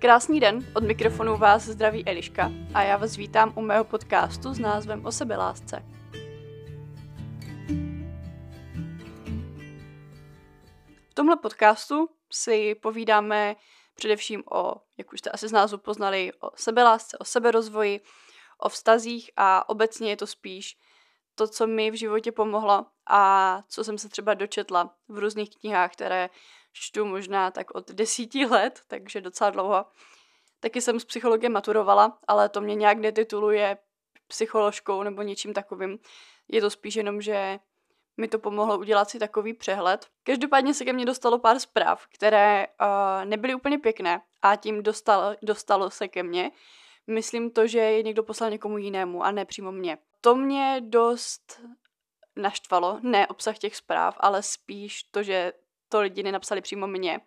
Krásný den, od mikrofonu vás zdraví Eliška a já vás vítám u mého podcastu s názvem O sebelásce. V tomhle podcastu si povídáme především o, jak už jste asi z názvu poznali, o sebelásce, o seberozvoji, o vztazích a obecně je to spíš to, co mi v životě pomohlo a co jsem se třeba dočetla v různých knihách, které čtu možná tak od desíti let, takže docela dlouho. Taky jsem z psychologie maturovala, ale to mě nějak netituluje psycholožkou nebo něčím takovým. Je to spíš jenom, že mi to pomohlo udělat si takový přehled. Každopádně se ke mně dostalo pár zpráv, které uh, nebyly úplně pěkné a tím dostal, dostalo se ke mně. Myslím to, že je někdo poslal někomu jinému a ne přímo mě. To mě dost naštvalo, ne obsah těch zpráv, ale spíš to, že to lidi nenapsali přímo mě.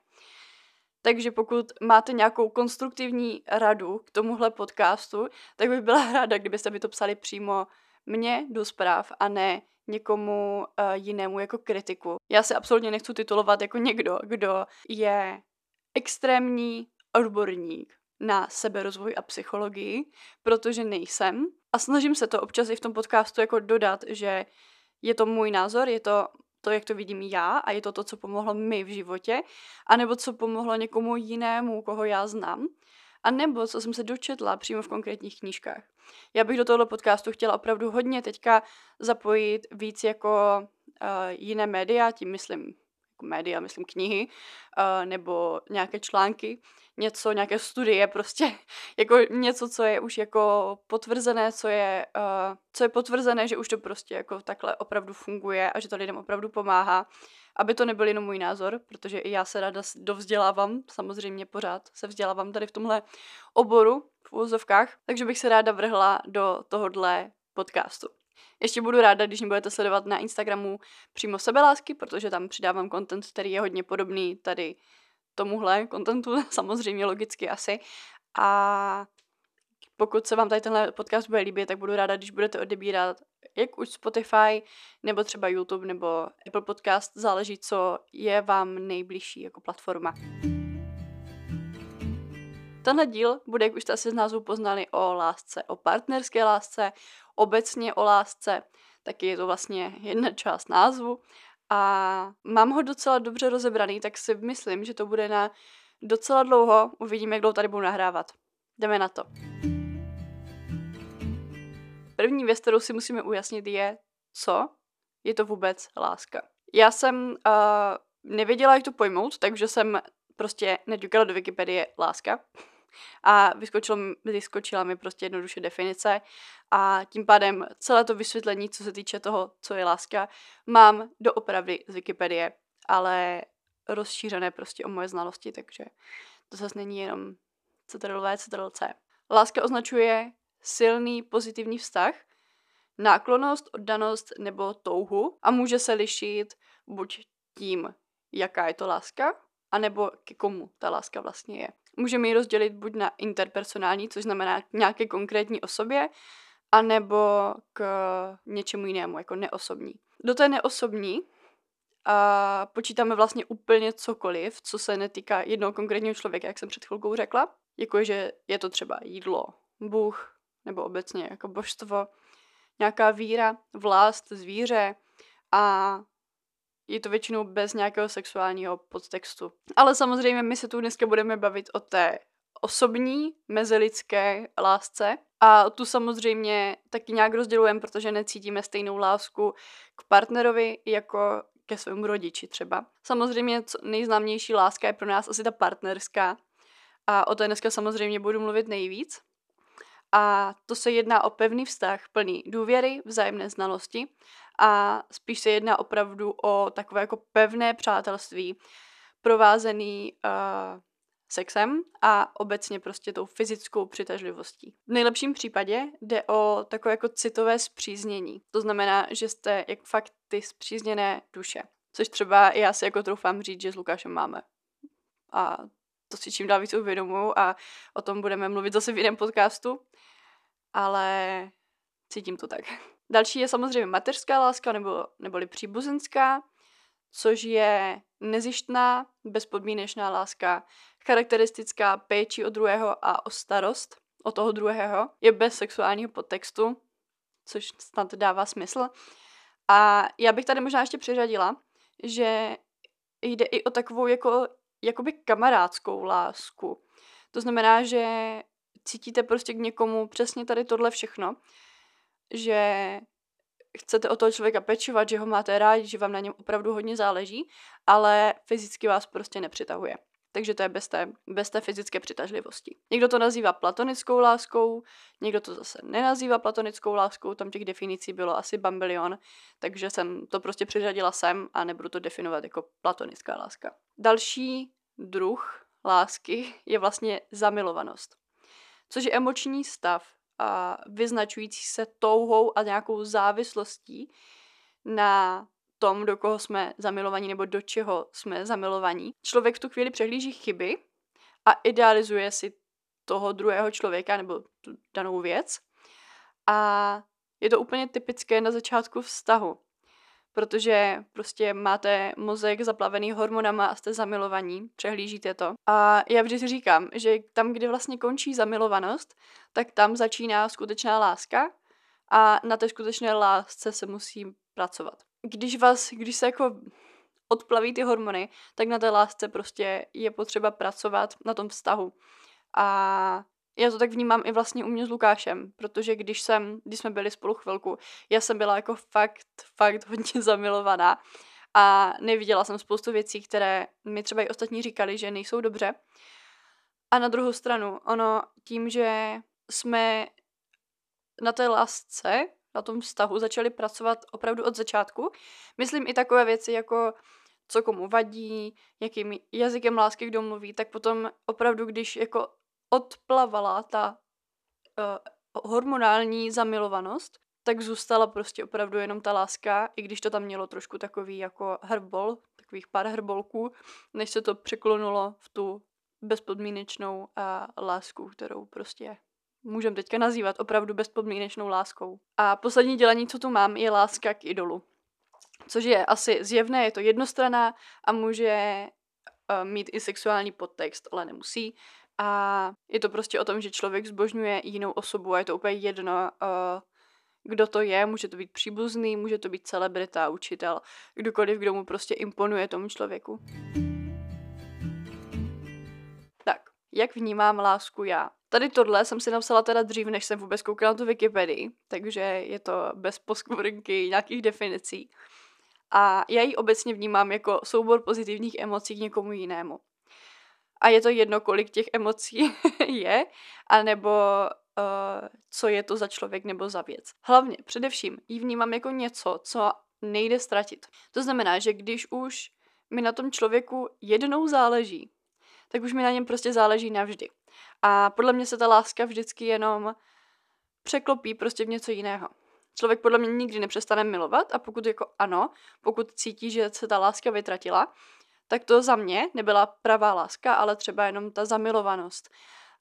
Takže pokud máte nějakou konstruktivní radu k tomuhle podcastu, tak bych byla ráda, kdybyste mi to psali přímo mně do zpráv a ne někomu uh, jinému jako kritiku. Já se absolutně nechci titulovat jako někdo, kdo je extrémní odborník na seberozvoj a psychologii, protože nejsem. A snažím se to občas i v tom podcastu jako dodat, že je to můj názor, je to to, jak to vidím já a je to to, co pomohlo mi v životě, anebo co pomohlo někomu jinému, koho já znám, a nebo co jsem se dočetla přímo v konkrétních knížkách. Já bych do tohoto podcastu chtěla opravdu hodně teďka zapojit víc jako uh, jiné média, tím myslím jako média, myslím knihy, uh, nebo nějaké články, něco, nějaké studie, prostě jako něco, co je už jako potvrzené, co je, uh, co je potvrzené, že už to prostě jako takhle opravdu funguje a že to lidem opravdu pomáhá. Aby to nebyl jenom můj názor, protože i já se ráda dovzdělávám, samozřejmě pořád se vzdělávám tady v tomhle oboru, v úzovkách, takže bych se ráda vrhla do tohohle podcastu. Ještě budu ráda, když mě budete sledovat na Instagramu přímo sebelásky, protože tam přidávám content, který je hodně podobný tady tomuhle kontentu, samozřejmě logicky asi. A pokud se vám tady tenhle podcast bude líbit, tak budu ráda, když budete odebírat jak už Spotify, nebo třeba YouTube, nebo Apple Podcast, záleží, co je vám nejbližší jako platforma. Tenhle díl bude, jak už jste asi z názvu poznali, o lásce, o partnerské lásce, obecně o lásce, taky je to vlastně jedna část názvu a mám ho docela dobře rozebraný, tak si myslím, že to bude na docela dlouho. Uvidíme, jak dlouho tady budu nahrávat. Jdeme na to. První věc, kterou si musíme ujasnit, je, co je to vůbec láska. Já jsem uh, nevěděla, jak to pojmout, takže jsem prostě neďukala do Wikipedie láska a vyskočilo, vyskočila mi prostě jednoduše definice a tím pádem celé to vysvětlení, co se týče toho, co je láska, mám doopravdy z Wikipedie, ale rozšířené prostě o moje znalosti, takže to zase není jenom CTRL-V, CTRL-C. Láska označuje silný pozitivní vztah, náklonost, oddanost nebo touhu a může se lišit buď tím, jaká je to láska, anebo ke komu ta láska vlastně je. Můžeme ji rozdělit buď na interpersonální, což znamená nějaké konkrétní osobě, anebo k něčemu jinému, jako neosobní. Do té neosobní a počítáme vlastně úplně cokoliv, co se netýká jednoho konkrétního člověka, jak jsem před chvilkou řekla. Jako že je to třeba jídlo, Bůh, nebo obecně jako božstvo, nějaká víra, vlast, zvíře a je to většinou bez nějakého sexuálního podtextu. Ale samozřejmě my se tu dneska budeme bavit o té osobní mezilidské lásce a tu samozřejmě taky nějak rozdělujeme, protože necítíme stejnou lásku k partnerovi jako ke svému rodiči třeba. Samozřejmě nejznámější láska je pro nás asi ta partnerská a o té dneska samozřejmě budu mluvit nejvíc. A to se jedná o pevný vztah plný důvěry, vzájemné znalosti a spíš se jedná opravdu o takové jako pevné přátelství, provázený uh, sexem a obecně prostě tou fyzickou přitažlivostí. V nejlepším případě jde o takové jako citové zpříznění. To znamená, že jste jak fakt ty zpřízněné duše. Což třeba já si jako troufám říct, že s Lukášem máme. A to si čím dál víc uvědomuji a o tom budeme mluvit zase v jiném podcastu. Ale cítím to tak. Další je samozřejmě mateřská láska nebo, neboli příbuzenská. což je nezištná, bezpodmínečná láska, charakteristická péči o druhého a o starost o toho druhého, je bez sexuálního podtextu, což snad dává smysl. A já bych tady možná ještě přiřadila, že jde i o takovou jako, jakoby kamarádskou lásku. To znamená, že cítíte prostě k někomu přesně tady tohle všechno, že chcete o toho člověka pečovat, že ho máte rádi, že vám na něm opravdu hodně záleží, ale fyzicky vás prostě nepřitahuje. Takže to je bez té, bez té fyzické přitažlivosti. Někdo to nazývá platonickou láskou, někdo to zase nenazývá platonickou láskou, tam těch definicí bylo asi bambilion, takže jsem to prostě přiřadila sem a nebudu to definovat jako platonická láska. Další druh lásky je vlastně zamilovanost, což je emoční stav a vyznačující se touhou a nějakou závislostí na tom, do koho jsme zamilovaní nebo do čeho jsme zamilovaní. Člověk v tu chvíli přehlíží chyby a idealizuje si toho druhého člověka nebo tu danou věc. A je to úplně typické na začátku vztahu, protože prostě máte mozek zaplavený hormonama a jste zamilovaní, přehlížíte to. A já vždy říkám, že tam, kde vlastně končí zamilovanost, tak tam začíná skutečná láska a na té skutečné lásce se musí pracovat když vás, když se jako odplaví ty hormony, tak na té lásce prostě je potřeba pracovat na tom vztahu. A já to tak vnímám i vlastně u mě s Lukášem, protože když jsem, když jsme byli spolu chvilku, já jsem byla jako fakt, fakt hodně zamilovaná a neviděla jsem spoustu věcí, které mi třeba i ostatní říkali, že nejsou dobře. A na druhou stranu, ono tím, že jsme na té lásce na tom vztahu začali pracovat opravdu od začátku. Myslím i takové věci jako co komu vadí, jakým jazykem lásky kdo mluví, tak potom opravdu, když jako odplavala ta uh, hormonální zamilovanost, tak zůstala prostě opravdu jenom ta láska, i když to tam mělo trošku takový jako hrbol, takových pár hrbolků, než se to překlonulo v tu bezpodmínečnou uh, lásku, kterou prostě můžeme teďka nazývat opravdu bezpodmínečnou láskou. A poslední dělení, co tu mám, je láska k idolu. Což je asi zjevné, je to jednostraná a může uh, mít i sexuální podtext, ale nemusí. A je to prostě o tom, že člověk zbožňuje jinou osobu a je to úplně jedno, uh, kdo to je, může to být příbuzný, může to být celebrita, učitel, kdokoliv, kdo mu prostě imponuje tomu člověku. Jak vnímám lásku já? Tady tohle jsem si napsala teda dřív, než jsem vůbec koukala na tu Wikipedii, takže je to bez poskvrnky nějakých definicí. A já ji obecně vnímám jako soubor pozitivních emocí k někomu jinému. A je to jedno, kolik těch emocí je, anebo uh, co je to za člověk nebo za věc. Hlavně, především, ji vnímám jako něco, co nejde ztratit. To znamená, že když už mi na tom člověku jednou záleží, tak už mi na něm prostě záleží navždy. A podle mě se ta láska vždycky jenom překlopí prostě v něco jiného. Člověk podle mě nikdy nepřestane milovat a pokud jako ano, pokud cítí, že se ta láska vytratila, tak to za mě nebyla pravá láska, ale třeba jenom ta zamilovanost.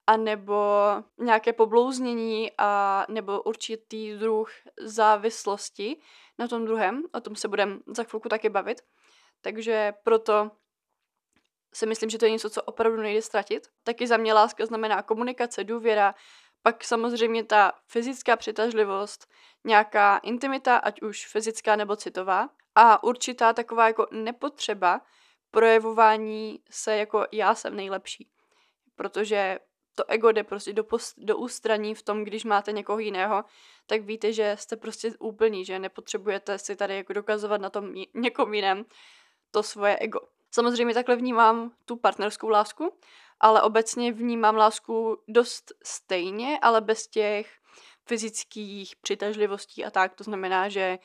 A nebo nějaké poblouznění a nebo určitý druh závislosti na tom druhém. O tom se budeme za chvilku taky bavit. Takže proto si myslím, že to je něco, co opravdu nejde ztratit. Taky za mě láska znamená komunikace, důvěra, pak samozřejmě ta fyzická přitažlivost, nějaká intimita, ať už fyzická nebo citová, a určitá taková jako nepotřeba projevování se jako já jsem nejlepší. Protože to ego jde prostě do, post, do ústraní v tom, když máte někoho jiného, tak víte, že jste prostě úplný, že nepotřebujete si tady jako dokazovat na tom někom jiném to svoje ego. Samozřejmě takhle vnímám tu partnerskou lásku, ale obecně vnímám lásku dost stejně, ale bez těch fyzických přitažlivostí a tak. To znamená, že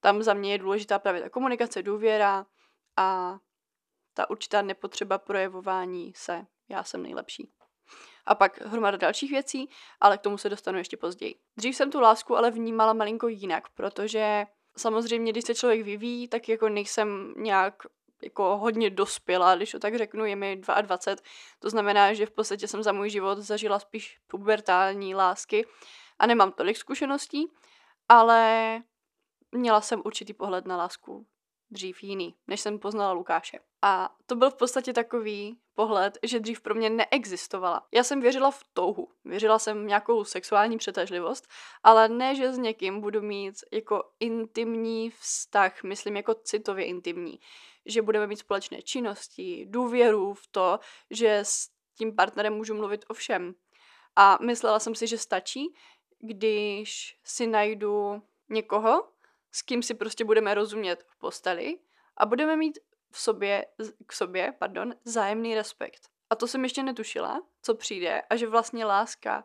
tam za mě je důležitá právě ta komunikace, důvěra a ta určitá nepotřeba projevování se. Já jsem nejlepší. A pak hromada dalších věcí, ale k tomu se dostanu ještě později. Dřív jsem tu lásku ale vnímala malinko jinak, protože samozřejmě, když se člověk vyvíjí, tak jako nejsem nějak jako hodně dospělá, když to tak řeknu, je mi 22, to znamená, že v podstatě jsem za můj život zažila spíš pubertální lásky a nemám tolik zkušeností, ale měla jsem určitý pohled na lásku dřív jiný, než jsem poznala Lukáše. A to byl v podstatě takový pohled, že dřív pro mě neexistovala. Já jsem věřila v touhu, věřila jsem v nějakou sexuální přetažlivost, ale ne, že s někým budu mít jako intimní vztah, myslím jako citově intimní, že budeme mít společné činnosti, důvěru v to, že s tím partnerem můžu mluvit o všem. A myslela jsem si, že stačí, když si najdu někoho, s kým si prostě budeme rozumět v posteli a budeme mít v sobě, k sobě, pardon, zájemný respekt. A to jsem ještě netušila, co přijde a že vlastně láska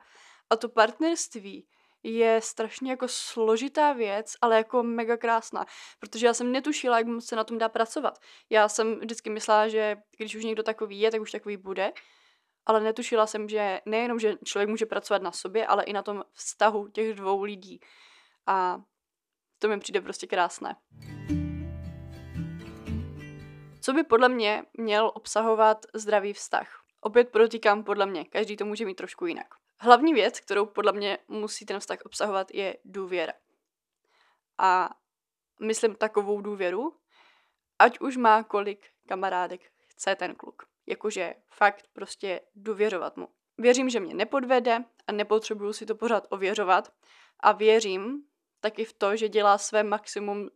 a to partnerství je strašně jako složitá věc, ale jako mega krásná, protože já jsem netušila, jak se na tom dá pracovat. Já jsem vždycky myslela, že když už někdo takový je, tak už takový bude, ale netušila jsem, že nejenom, že člověk může pracovat na sobě, ale i na tom vztahu těch dvou lidí. A to mi přijde prostě krásné. Co by podle mě měl obsahovat zdravý vztah? Opět protýkám podle mě, každý to může mít trošku jinak. Hlavní věc, kterou podle mě musí ten vztah obsahovat, je důvěra. A myslím takovou důvěru, ať už má kolik kamarádek chce ten kluk. Jakože fakt prostě důvěřovat mu. Věřím, že mě nepodvede a nepotřebuju si to pořád ověřovat a věřím taky v to, že dělá své maximum, uh,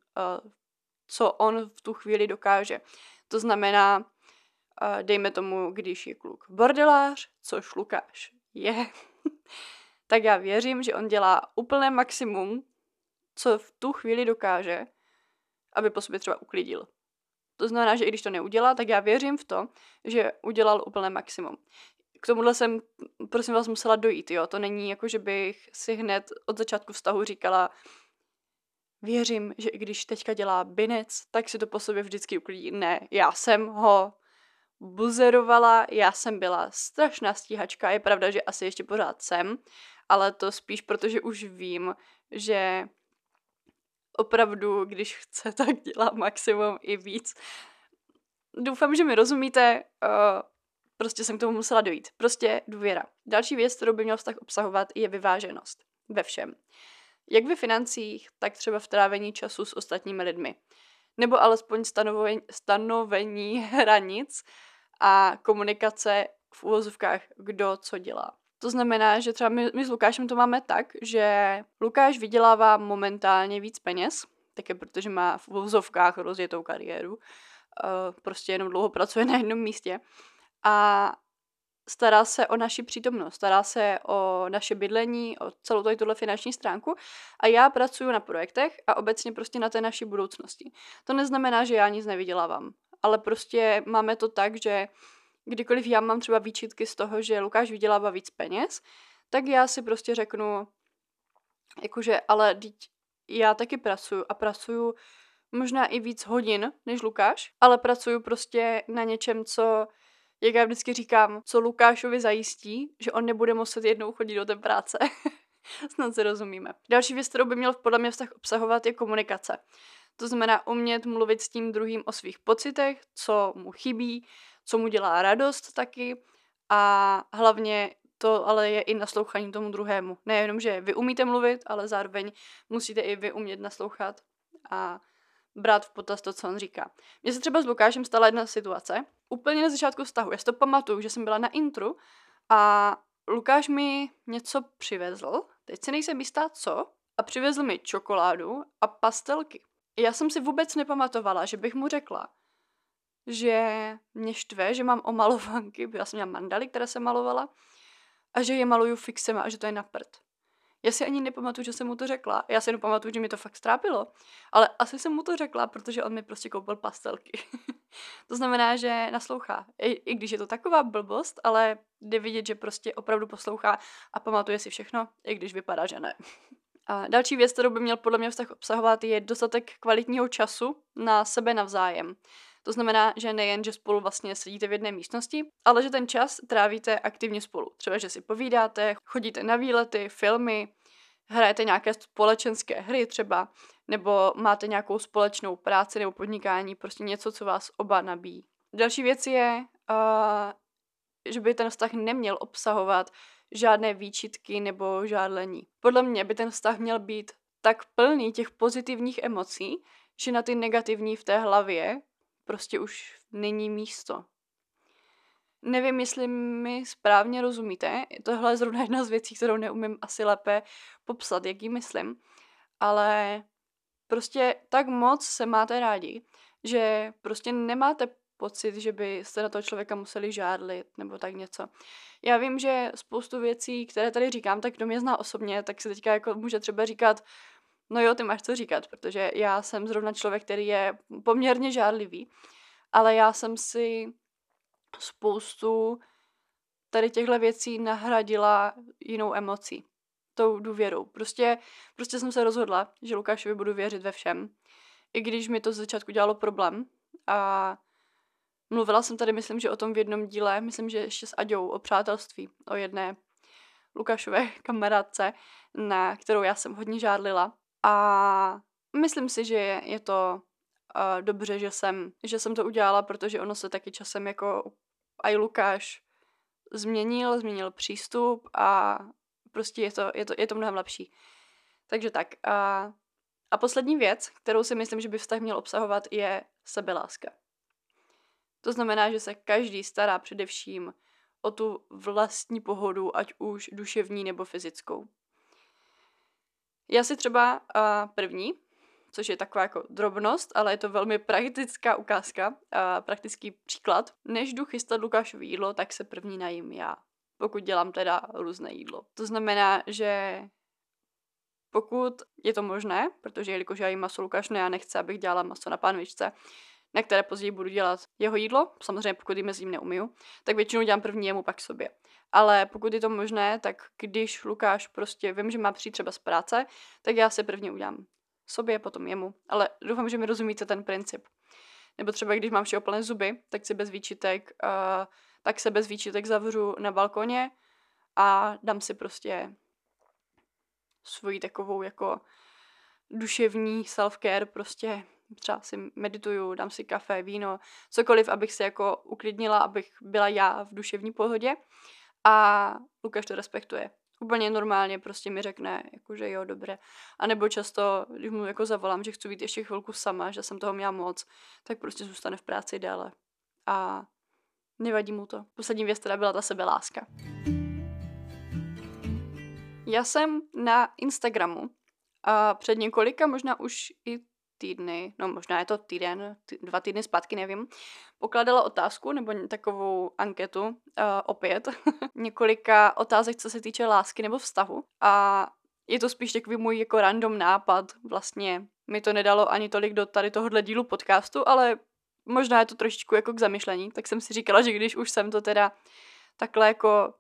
co on v tu chvíli dokáže. To znamená, uh, dejme tomu, když je kluk bordelář, což Lukáš je, tak já věřím, že on dělá úplné maximum, co v tu chvíli dokáže, aby po sobě třeba uklidil. To znamená, že i když to neudělá, tak já věřím v to, že udělal úplné maximum. K tomuhle jsem, prosím vás, musela dojít, jo. To není jako, že bych si hned od začátku vztahu říkala, věřím, že i když teďka dělá binec, tak si to po sobě vždycky uklidí. Ne, já jsem ho buzerovala, já jsem byla strašná stíhačka, je pravda, že asi ještě pořád jsem, ale to spíš protože už vím, že opravdu, když chce, tak dělá maximum i víc. Doufám, že mi rozumíte, uh, prostě jsem k tomu musela dojít. Prostě důvěra. Další věc, kterou by měl vztah obsahovat, je vyváženost. Ve všem. Jak ve financích, tak třeba v trávení času s ostatními lidmi. Nebo alespoň stanovení, stanovení hranic a komunikace v úvozovkách, kdo co dělá. To znamená, že třeba my, my s Lukášem to máme tak, že Lukáš vydělává momentálně víc peněz, také protože má v úvozovkách rozjetou kariéru, uh, prostě jenom dlouho pracuje na jednom místě a stará se o naši přítomnost, stará se o naše bydlení, o celou tady tuhle finanční stránku a já pracuji na projektech a obecně prostě na té naší budoucnosti. To neznamená, že já nic nevydělávám, ale prostě máme to tak, že kdykoliv já mám třeba výčitky z toho, že Lukáš vydělává víc peněz, tak já si prostě řeknu, jakože, ale já taky pracuju a pracuju možná i víc hodin než Lukáš, ale pracuju prostě na něčem, co jak já vždycky říkám, co Lukášovi zajistí, že on nebude muset jednou chodit do té práce. Snad se rozumíme. Další věc, kterou by měl podle mě vztah obsahovat, je komunikace. To znamená umět mluvit s tím druhým o svých pocitech, co mu chybí, co mu dělá radost taky a hlavně to ale je i naslouchání tomu druhému. Nejenom, že vy umíte mluvit, ale zároveň musíte i vy umět naslouchat a brát v potaz to, co on říká. Mně se třeba s Lukášem stala jedna situace, úplně na začátku vztahu. Já si to pamatuju, že jsem byla na intru a Lukáš mi něco přivezl, teď si nejsem jistá co, a přivezl mi čokoládu a pastelky. Já jsem si vůbec nepamatovala, že bych mu řekla, že mě štve, že mám omalovanky, já jsem měla mandaly, které jsem malovala, a že je maluju fixem a že to je na prd. Já si ani nepamatuju, že jsem mu to řekla. Já si jenom pamatuju, že mi to fakt strápilo. Ale asi jsem mu to řekla, protože on mi prostě koupil pastelky. to znamená, že naslouchá. I, I když je to taková blbost, ale jde vidět, že prostě opravdu poslouchá a pamatuje si všechno, i když vypadá, že ne. A další věc, kterou by měl podle mě vztah obsahovat, je dostatek kvalitního času na sebe navzájem. To znamená, že nejen, že spolu vlastně sedíte v jedné místnosti, ale že ten čas trávíte aktivně spolu. Třeba, že si povídáte, chodíte na výlety, filmy, hrajete nějaké společenské hry třeba, nebo máte nějakou společnou práci nebo podnikání, prostě něco, co vás oba nabíjí. Další věc je, uh, že by ten vztah neměl obsahovat žádné výčitky nebo žádlení. Podle mě by ten vztah měl být tak plný těch pozitivních emocí, že na ty negativní v té hlavě prostě už není místo. Nevím, jestli mi správně rozumíte. Tohle je zrovna jedna z věcí, kterou neumím asi lépe popsat, jak ji myslím. Ale prostě tak moc se máte rádi, že prostě nemáte pocit, že byste na toho člověka museli žádlit nebo tak něco. Já vím, že spoustu věcí, které tady říkám, tak kdo mě zná osobně, tak se teďka jako může třeba říkat, no jo, ty máš co říkat, protože já jsem zrovna člověk, který je poměrně žádlivý, ale já jsem si spoustu tady těchto věcí nahradila jinou emocí. Tou důvěrou. Prostě, prostě jsem se rozhodla, že Lukášovi budu věřit ve všem. I když mi to z začátku dělalo problém. A mluvila jsem tady, myslím, že o tom v jednom díle, myslím, že ještě s Aďou, o přátelství, o jedné Lukášové kamarádce, na kterou já jsem hodně žádlila. A myslím si, že je to uh, dobře, že jsem, že jsem to udělala, protože ono se taky časem jako i Lukáš změnil, změnil přístup a prostě je to, je to, je to mnohem lepší. Takže tak. A, a poslední věc, kterou si myslím, že by vztah měl obsahovat, je sebeláska. To znamená, že se každý stará především o tu vlastní pohodu, ať už duševní nebo fyzickou. Já si třeba uh, první což je taková jako drobnost, ale je to velmi praktická ukázka, a praktický příklad. Než jdu chystat Lukášovi jídlo, tak se první najím já, pokud dělám teda různé jídlo. To znamená, že pokud je to možné, protože jelikož já jím maso Lukáš, no já nechci, abych dělala maso na pánvičce, na které později budu dělat jeho jídlo, samozřejmě pokud jim mezi ním neumiju, tak většinou dělám první jemu, pak sobě. Ale pokud je to možné, tak když Lukáš prostě vím, že má přijít třeba z práce, tak já si prvně udělám sobě, potom jemu. Ale doufám, že mi rozumíte ten princip. Nebo třeba, když mám všeho plné zuby, tak si bez výčitek, uh, tak se bez výčitek zavřu na balkoně a dám si prostě svoji takovou jako duševní self-care, prostě třeba si medituju, dám si kafe, víno, cokoliv, abych se jako uklidnila, abych byla já v duševní pohodě. A Lukáš to respektuje úplně normálně prostě mi řekne, jako, že jo, dobré. A nebo často, když mu jako zavolám, že chci být ještě chvilku sama, že jsem toho měla moc, tak prostě zůstane v práci déle. A nevadí mu to. Poslední věc teda byla ta sebeláska. Já jsem na Instagramu a před několika, možná už i týdny, no možná je to týden, tý, dva týdny zpátky, nevím, pokladala otázku nebo takovou anketu, uh, opět, několika otázek, co se týče lásky nebo vztahu. A je to spíš takový můj jako random nápad, vlastně mi to nedalo ani tolik do tady tohohle dílu podcastu, ale možná je to trošičku jako k zamyšlení, tak jsem si říkala, že když už jsem to teda takhle jako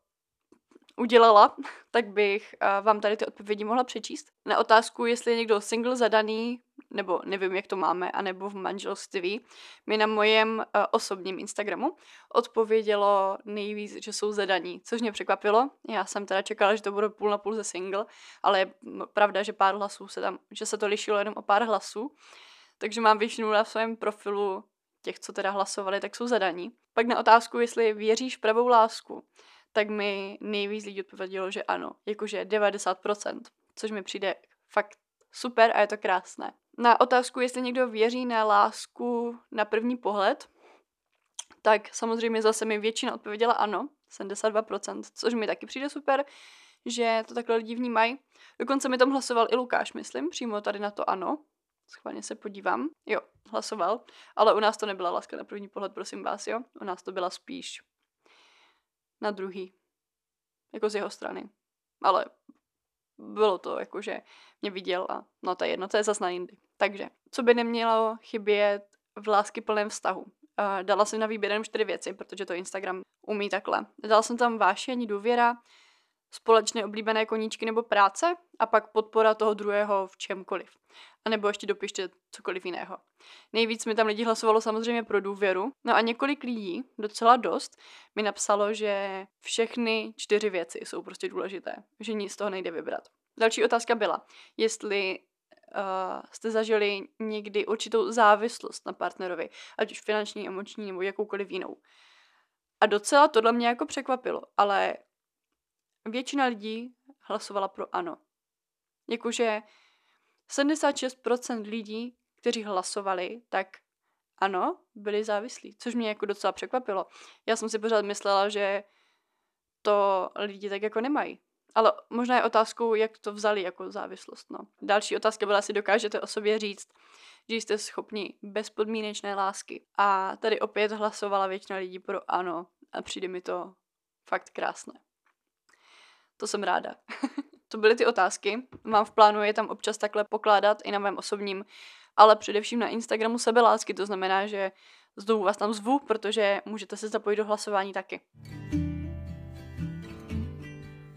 udělala, tak bych uh, vám tady ty odpovědi mohla přečíst. Na otázku, jestli je někdo single zadaný, nebo nevím, jak to máme, anebo v manželství, mi na mojem uh, osobním Instagramu odpovědělo nejvíc, že jsou zadaní, což mě překvapilo. Já jsem teda čekala, že to bude půl na půl ze single, ale je pravda, že pár hlasů se tam, že se to lišilo jenom o pár hlasů. Takže mám většinu na svém profilu těch, co teda hlasovali, tak jsou zadaní. Pak na otázku, jestli věříš pravou lásku, tak mi nejvíc lidí odpovědělo, že ano, jakože 90%, což mi přijde fakt super a je to krásné. Na otázku, jestli někdo věří na lásku na první pohled, tak samozřejmě zase mi většina odpověděla ano, 72%, což mi taky přijde super, že to takhle lidi vnímají. Dokonce mi tam hlasoval i Lukáš, myslím, přímo tady na to ano. Schválně se podívám. Jo, hlasoval. Ale u nás to nebyla láska na první pohled, prosím vás, jo. U nás to byla spíš na druhý. Jako z jeho strany. Ale bylo to jako, že mě viděl a no to je jedno, to je zase na jindy. Takže, co by nemělo chybět v lásky plném vztahu? Uh, dala jsem na výběr jenom čtyři věci, protože to Instagram umí takhle. Dala jsem tam vášení, důvěra, společné oblíbené koníčky nebo práce a pak podpora toho druhého v čemkoliv. A nebo ještě dopište cokoliv jiného. Nejvíc mi tam lidi hlasovalo samozřejmě pro důvěru. No a několik lidí, docela dost, mi napsalo, že všechny čtyři věci jsou prostě důležité. Že nic z toho nejde vybrat. Další otázka byla, jestli uh, jste zažili někdy určitou závislost na partnerovi, ať už finanční, emoční nebo jakoukoliv jinou. A docela tohle mě jako překvapilo, ale většina lidí hlasovala pro ano. Jakože 76% lidí, kteří hlasovali, tak ano, byli závislí, což mě jako docela překvapilo. Já jsem si pořád myslela, že to lidi tak jako nemají. Ale možná je otázkou, jak to vzali jako závislost. No. Další otázka byla, jestli dokážete o sobě říct, že jste schopni bezpodmínečné lásky. A tady opět hlasovala většina lidí pro ano a přijde mi to fakt krásné. To jsem ráda. to byly ty otázky. Mám v plánu je tam občas takhle pokládat i na mém osobním, ale především na Instagramu sebelásky. To znamená, že znovu vás tam zvu, protože můžete se zapojit do hlasování taky.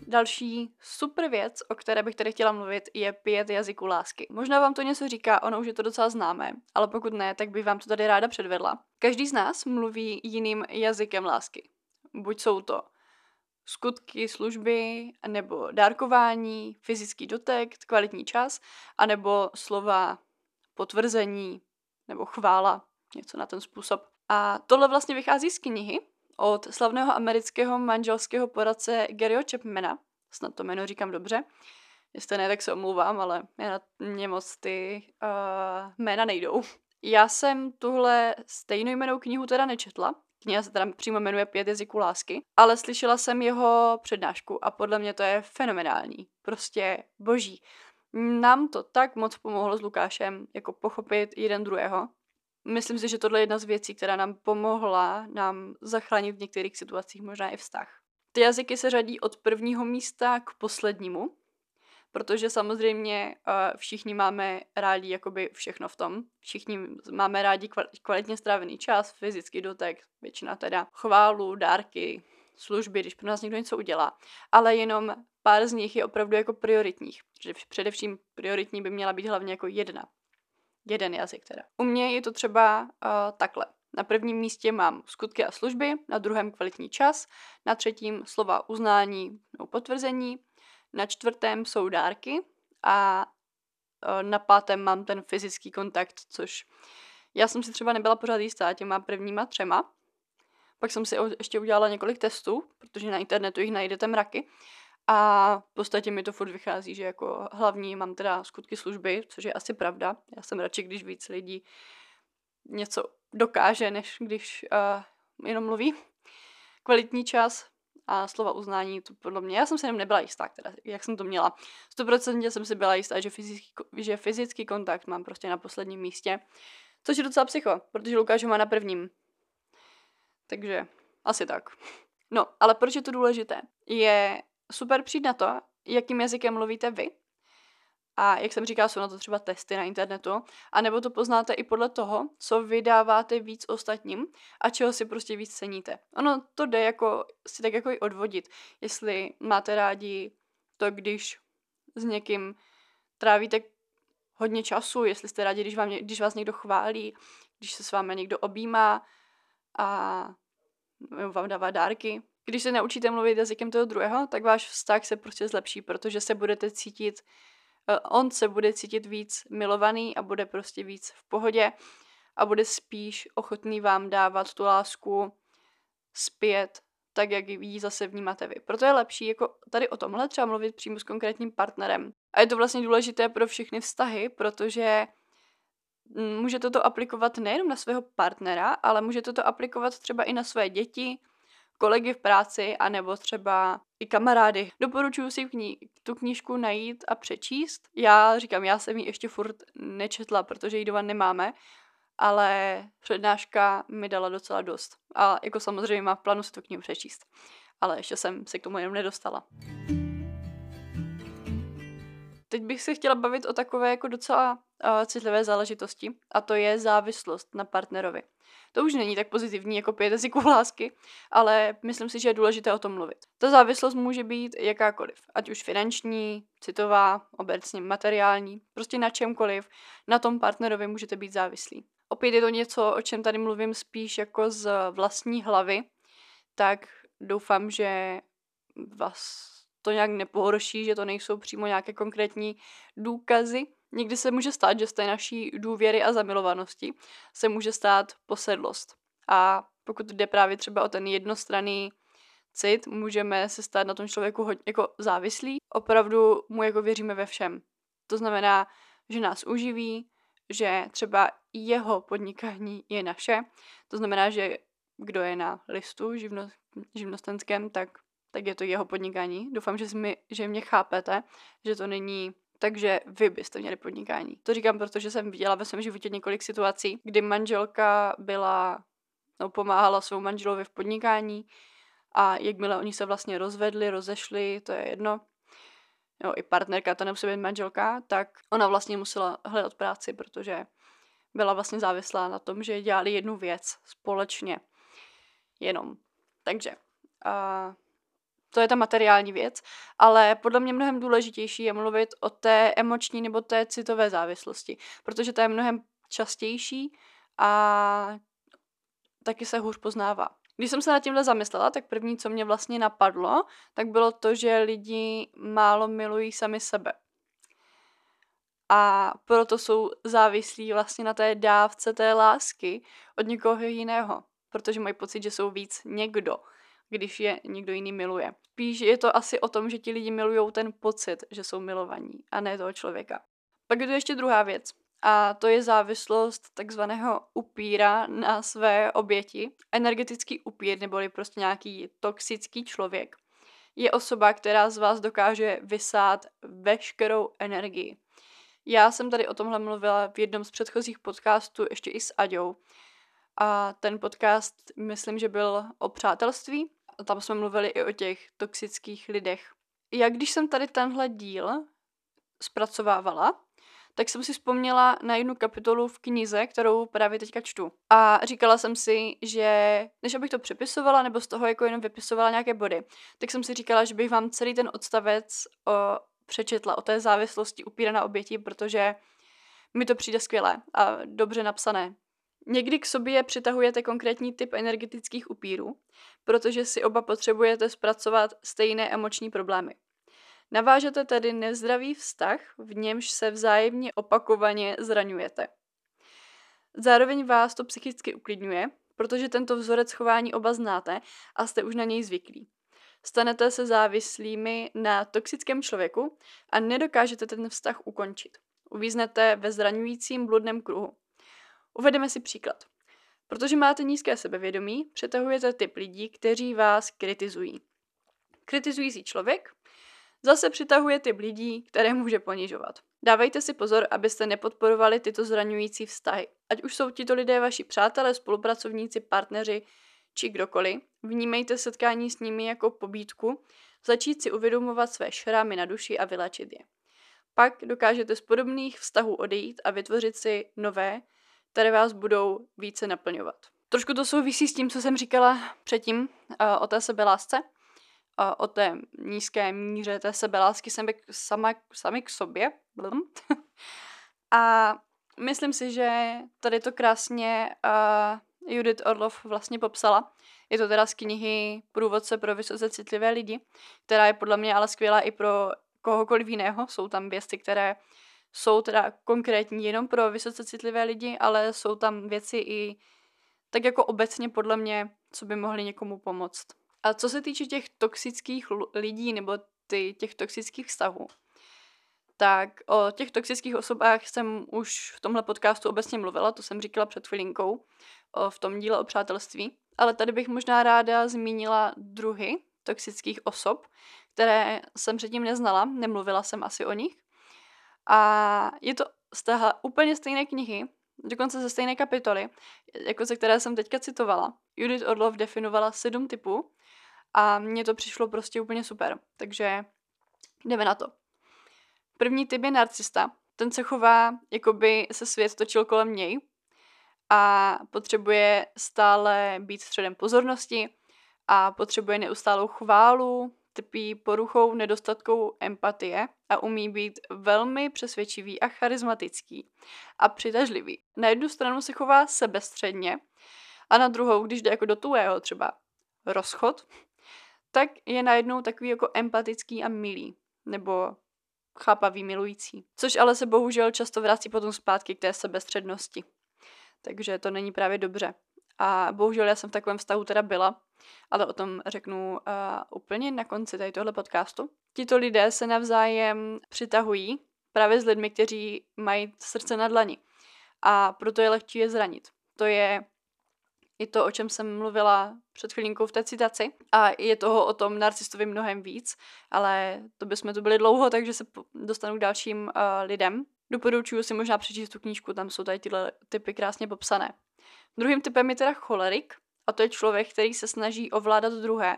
Další super věc, o které bych tady chtěla mluvit, je pět jazyků lásky. Možná vám to něco říká, ono už je to docela známé, ale pokud ne, tak bych vám to tady ráda předvedla. Každý z nás mluví jiným jazykem lásky. Buď jsou to skutky, služby, nebo dárkování, fyzický dotek, kvalitní čas, anebo slova potvrzení nebo chvála, něco na ten způsob. A tohle vlastně vychází z knihy, od slavného amerického manželského poradce Garyho Chapmana, snad to jméno říkám dobře, jestli ne, tak se omlouvám, ale na, mě moc ty uh, jména nejdou. Já jsem tuhle stejnojmenou knihu teda nečetla, kniha se teda přímo jmenuje Pět jazyků lásky, ale slyšela jsem jeho přednášku a podle mě to je fenomenální. Prostě boží. Nám to tak moc pomohlo s Lukášem, jako pochopit jeden druhého, myslím si, že tohle je jedna z věcí, která nám pomohla nám zachránit v některých situacích možná i vztah. Ty jazyky se řadí od prvního místa k poslednímu, protože samozřejmě uh, všichni máme rádi jakoby všechno v tom. Všichni máme rádi kvalitně strávený čas, fyzický dotek, většina teda chválu, dárky, služby, když pro nás někdo něco udělá. Ale jenom pár z nich je opravdu jako prioritních. Že především prioritní by měla být hlavně jako jedna. Jeden jazyk teda. U mě je to třeba uh, takhle. Na prvním místě mám skutky a služby, na druhém kvalitní čas, na třetím slova uznání nebo potvrzení, na čtvrtém jsou dárky a uh, na pátém mám ten fyzický kontakt, což já jsem si třeba nebyla pořád jistá těma prvníma třema. Pak jsem si ještě udělala několik testů, protože na internetu jich najdete mraky. A v podstatě mi to furt vychází, že jako hlavní mám teda skutky služby, což je asi pravda. Já jsem radši, když víc lidí něco dokáže, než když uh, jenom mluví. Kvalitní čas a slova uznání, to podle mě, já jsem se jenom nebyla jistá, teda, jak jsem to měla. 100% jsem si byla jistá, že fyzický, že fyzický kontakt mám prostě na posledním místě, což je docela psycho, protože Lukáš ho má na prvním. Takže asi tak. No, ale proč je to důležité? Je super přijít na to, jakým jazykem mluvíte vy. A jak jsem říkala, jsou na to třeba testy na internetu. A nebo to poznáte i podle toho, co vydáváte víc ostatním a čeho si prostě víc ceníte. Ono to jde jako, si tak jako i odvodit. Jestli máte rádi to, když s někým trávíte hodně času, jestli jste rádi, když, vám, když vás někdo chválí, když se s vámi někdo objímá a vám dává dárky, když se naučíte mluvit jazykem toho druhého, tak váš vztah se prostě zlepší, protože se budete cítit, on se bude cítit víc milovaný a bude prostě víc v pohodě a bude spíš ochotný vám dávat tu lásku zpět, tak jak ji zase vnímáte vy. Proto je lepší jako tady o tomhle třeba mluvit přímo s konkrétním partnerem. A je to vlastně důležité pro všechny vztahy, protože mm, můžete to aplikovat nejenom na svého partnera, ale můžete to aplikovat třeba i na své děti, kolegy v práci, anebo třeba i kamarády. Doporučuji si kni- tu knížku najít a přečíst. Já říkám, já jsem ji ještě furt nečetla, protože ji doma nemáme, ale přednáška mi dala docela dost. A jako samozřejmě má v plánu si tu knihu přečíst. Ale ještě jsem se k tomu jenom nedostala. Teď bych se chtěla bavit o takové jako docela uh, citlivé záležitosti a to je závislost na partnerovi. To už není tak pozitivní jako pět jazyků lásky, ale myslím si, že je důležité o tom mluvit. Ta závislost může být jakákoliv, ať už finanční, citová, obecně materiální, prostě na čemkoliv, na tom partnerovi můžete být závislí. Opět je to něco, o čem tady mluvím spíš jako z vlastní hlavy, tak doufám, že vás to nějak nepohorší, že to nejsou přímo nějaké konkrétní důkazy, Někdy se může stát, že z té naší důvěry a zamilovanosti se může stát posedlost. A pokud jde právě třeba o ten jednostranný cit, můžeme se stát na tom člověku hodně jako závislí. Opravdu mu jako věříme ve všem. To znamená, že nás uživí že třeba jeho podnikání je naše. To znamená, že kdo je na listu živno, živnostenském, tak, tak je to jeho podnikání. Doufám, že, mi, že mě chápete, že to není takže vy byste měli podnikání. To říkám, protože jsem viděla ve svém životě několik situací, kdy manželka byla, no, pomáhala svou manželovi v podnikání a jakmile oni se vlastně rozvedli, rozešli, to je jedno, jo, i partnerka, to nemusí být manželka, tak ona vlastně musela hledat práci, protože byla vlastně závislá na tom, že dělali jednu věc společně. Jenom. Takže uh, to je ta materiální věc, ale podle mě mnohem důležitější je mluvit o té emoční nebo té citové závislosti, protože ta je mnohem častější a taky se hůř poznává. Když jsem se nad tímhle zamyslela, tak první, co mě vlastně napadlo, tak bylo to, že lidi málo milují sami sebe. A proto jsou závislí vlastně na té dávce té lásky od někoho jiného, protože mají pocit, že jsou víc někdo, když je někdo jiný miluje. Spíš je to asi o tom, že ti lidi milují ten pocit, že jsou milovaní, a ne toho člověka. Pak je to ještě druhá věc. A to je závislost takzvaného upíra na své oběti. Energetický upír, neboli prostě nějaký toxický člověk, je osoba, která z vás dokáže vysát veškerou energii. Já jsem tady o tomhle mluvila v jednom z předchozích podcastů, ještě i s Aďou. A ten podcast, myslím, že byl o přátelství. A tam jsme mluvili i o těch toxických lidech. Já když jsem tady tenhle díl zpracovávala, tak jsem si vzpomněla na jednu kapitolu v knize, kterou právě teďka čtu. A říkala jsem si, že než abych to přepisovala nebo z toho jako jenom vypisovala nějaké body, tak jsem si říkala, že bych vám celý ten odstavec o, přečetla o té závislosti upíraná oběti, protože mi to přijde skvělé a dobře napsané. Někdy k sobě přitahujete konkrétní typ energetických upírů, protože si oba potřebujete zpracovat stejné emoční problémy. Navážete tedy nezdravý vztah, v němž se vzájemně opakovaně zraňujete. Zároveň vás to psychicky uklidňuje, protože tento vzorec chování oba znáte a jste už na něj zvyklí. Stanete se závislými na toxickém člověku a nedokážete ten vztah ukončit. Uvíznete ve zraňujícím bludném kruhu. Uvedeme si příklad. Protože máte nízké sebevědomí, přetahujete typ lidí, kteří vás kritizují. Kritizující člověk zase přitahuje typ lidí, které může ponižovat. Dávejte si pozor, abyste nepodporovali tyto zraňující vztahy. Ať už jsou tito lidé vaši přátelé, spolupracovníci, partneři či kdokoliv, vnímejte setkání s nimi jako pobídku, začít si uvědomovat své šrámy na duši a vylečit je. Pak dokážete z podobných vztahů odejít a vytvořit si nové, které vás budou více naplňovat. Trošku to souvisí s tím, co jsem říkala předtím uh, o té sebelásce, uh, o té nízké míře té sebelásky sami, sama, sami k sobě. a myslím si, že tady to krásně uh, Judith Orlov vlastně popsala. Je to teda z knihy Průvodce pro vysoce citlivé lidi, která je podle mě ale skvělá i pro kohokoliv jiného. Jsou tam věci, které jsou teda konkrétní jenom pro vysoce citlivé lidi, ale jsou tam věci i tak jako obecně podle mě, co by mohly někomu pomoct. A co se týče těch toxických lidí nebo ty, těch toxických vztahů, tak o těch toxických osobách jsem už v tomhle podcastu obecně mluvila, to jsem říkala před chvilinkou o, v tom díle o přátelství. Ale tady bych možná ráda zmínila druhy toxických osob, které jsem předtím neznala, nemluvila jsem asi o nich. A je to z téhle úplně stejné knihy, dokonce ze stejné kapitoly, jako ze které jsem teďka citovala. Judith Orlov definovala sedm typů a mně to přišlo prostě úplně super. Takže jdeme na to. První typ je narcista. Ten se chová, jako by se svět točil kolem něj a potřebuje stále být středem pozornosti a potřebuje neustálou chválu, trpí poruchou nedostatkou empatie a umí být velmi přesvědčivý a charismatický a přitažlivý. Na jednu stranu se chová sebestředně a na druhou, když jde jako do tuého třeba rozchod, tak je najednou takový jako empatický a milý, nebo chápavý, milující. Což ale se bohužel často vrací potom zpátky k té sebestřednosti. Takže to není právě dobře. A bohužel já jsem v takovém vztahu teda byla, ale o tom řeknu uh, úplně na konci tady tohle podcastu. Tito lidé se navzájem přitahují právě s lidmi, kteří mají srdce na dlani. a proto je lehčí je zranit. To je i to, o čem jsem mluvila před chvilinkou v té citaci. A je toho o tom narcistovi mnohem víc, ale to bychom tu byli dlouho, takže se dostanu k dalším uh, lidem. Doporučuji si možná přečíst tu knížku, tam jsou tady tyhle typy krásně popsané. Druhým typem je teda cholerik, a to je člověk, který se snaží ovládat druhé.